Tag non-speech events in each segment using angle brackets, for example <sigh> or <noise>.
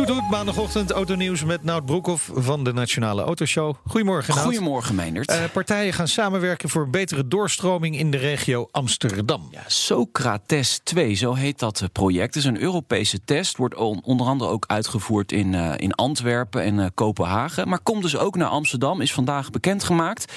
Toet toet, maandagochtend autonieuws met Nout Broekhoff van de Nationale Autoshow. Goedemorgen Nout. Goedemorgen, Meindert. Eh, partijen gaan samenwerken voor betere doorstroming in de regio Amsterdam. Ja, Socrates 2, zo heet dat eh, project. Het is een Europese test, wordt on- onder andere ook uitgevoerd in, eh, in Antwerpen en Kopenhagen. Maar komt dus ook naar Amsterdam, is vandaag bekendgemaakt.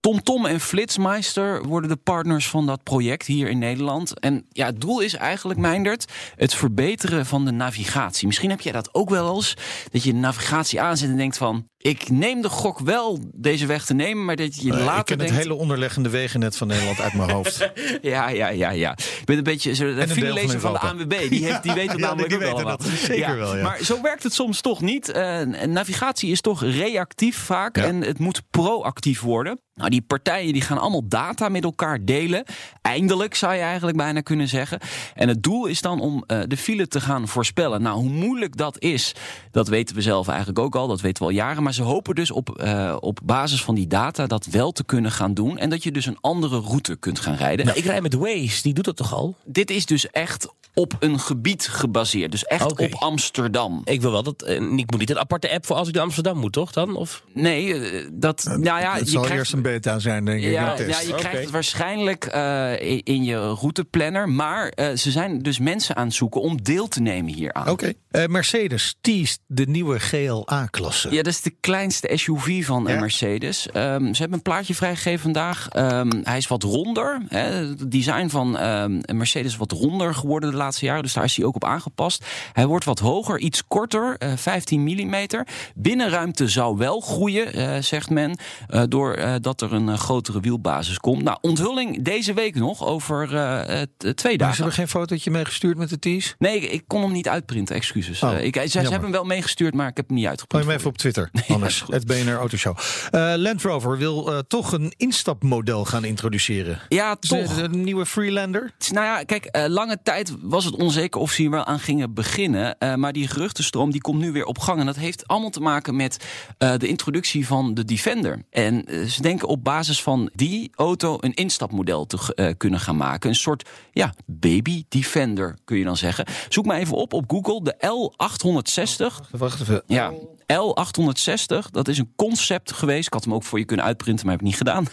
TomTom en Flitsmeister worden de partners van dat project hier in Nederland. En ja, het doel is eigenlijk, Meindert, het verbeteren van de navigatie. Misschien heb jij dat ook wel eens, dat je navigatie aanzet en denkt van... ik neem de gok wel deze weg te nemen, maar dat je Eh, later ik ken denkt... het hele onderliggende wegennet van Nederland uit mijn hoofd. <laughs> Ja, ja, ja, ja. Ik ben een beetje zo, de deel van filelezer van de. ANWB. Die, heeft, die weet het <laughs> Ja, namelijk die ook dat zeker wel, ja. Maar zo werkt het soms toch niet. Eh, navigatie is toch reactief vaak en het moet proactief worden. Nou, die partijen die gaan allemaal data met elkaar delen. Eindelijk zou je eigenlijk bijna kunnen zeggen. En het doel is dan om eh, de file te gaan voorspellen. Nou, hoe moeilijk dat is, dat weten we zelf eigenlijk ook al. Dat weten we al jaren. Maar ze hopen dus op, eh, op basis van die data dat wel te kunnen gaan doen. En dat je dus een andere route kunt gaan rijden. Nou, ik rijd met Waze, die doet dat toch al? Dit is dus echt op een gebied gebaseerd. Dus echt op Amsterdam. Ik wil wel dat. eh, ik moet niet een aparte app voor als ik naar Amsterdam moet, toch? Dan? Of? Nee, eh, dat. nou ja, het je zal krijgt, eerst een beta zijn, denk ik. ja, ja, je krijgt het waarschijnlijk eh, in, in je routeplanner. Maar eh, ze zijn dus mensen aan het zoeken om deel te nemen hieraan. Oké. Eh, Mercedes teast de nieuwe GLA-klasse. Ja, dat is de kleinste SUV van eh, Ja? Mercedes. Ehm, ze hebben een plaatje vrijgegeven vandaag. Ehm, hij is wat ronder. Hè. Het design van ehm, Mercedes is wat ronder geworden de laatste jaren. Dus daar is hij ook op aangepast. Hij wordt wat hoger, iets korter, eh, 15 mm. Binnenruimte zou wel groeien, eh, zegt men. eh, doordat dat er een eh, grotere wielbasis komt. Nou, onthulling deze week nog over eh, eh, twee Maar ze dagen. hebben geen fotootje meegestuurd met de tease? Nee, ik, ik kon hem niet uitprinten, excuses. Oh, Eh, ik, ze, hebben hem wel meegestuurd, maar ik heb hem niet Gooi uitgeprint. hem even op Twitter, <laughs> <laughs> anders. goed. Het BNR Autoshow. Eh Land Rover wil eh, toch een instapmodel gaan introduceren. Ja, De, toch. de nieuwe Freelander? Nou ja, kijk, eh, lange tijd was het onzeker of ze hier wel aan gingen beginnen. Eh, maar die geruchtenstroom die komt nu weer op gang. En dat heeft allemaal te maken met eh, de introductie van de Defender. En ze denken op basis van die auto een instapmodel te kunnen gaan maken. Een soort ja, baby Defender kun je dan zeggen. Zoek maar even op op Google, de L860. Wacht even. Ja, L860, dat is een concept geweest. Ik had hem ook voor je kunnen uitprinten, maar heb ik niet gedaan.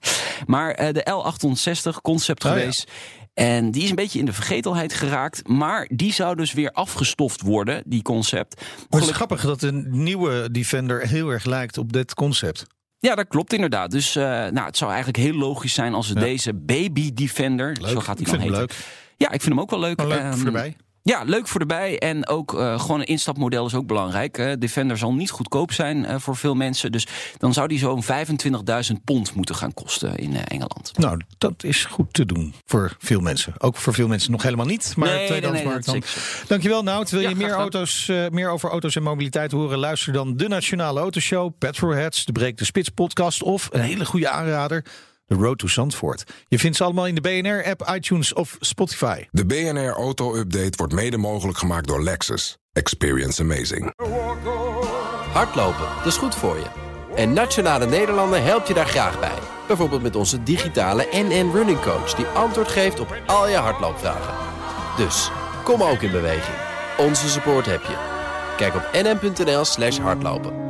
<laughs> maar eh, de L860, concept Oh ja. geweest. En die is een beetje in de vergetelheid geraakt. Maar die zou dus weer afgestoft worden, die concept. Maar het is grappig dat een nieuwe Defender heel erg lijkt op dit concept. Ja, dat klopt inderdaad. Dus eh, nou, het zou eigenlijk heel logisch zijn als we Ja. deze Baby Defender, Leuk. zo gaat hij dan heten. leuk. Ja, ik vind hem ook wel leuk. Leuk Ehm, voor erbij. Ja, leuk voor erbij. En ook eh, gewoon een instapmodel is ook belangrijk. Defender zal niet goedkoop zijn eh, voor veel mensen. Dus dan zou die zo'n 25.000 pond moeten gaan kosten in eh, Engeland. Nou, dat is goed te doen voor veel mensen. Ook voor veel mensen nog helemaal niet, maar Nee, nee, tweedehandsmarkt nee, dan. Dankjewel Nout. Wil Ja, je meer, auto's, meer over auto's en mobiliteit horen? Luister dan de Nationale Autoshow, Petrolheads, de Breek de Spits podcast... of een hele goede aanrader, The Road to Zandvoort. Je vindt ze allemaal in de BNR-app, iTunes of Spotify. De BNR Auto Update wordt mede mogelijk gemaakt door Lexus. Experience amazing. Hardlopen, dat is goed voor je. En Nationale Nederlanden helpt je daar graag bij. Bijvoorbeeld met onze digitale NN Running Coach... die antwoord geeft op al je hardloopvragen. Dus, kom ook in beweging. Onze support heb je. Kijk op nn.nl slash hardlopen.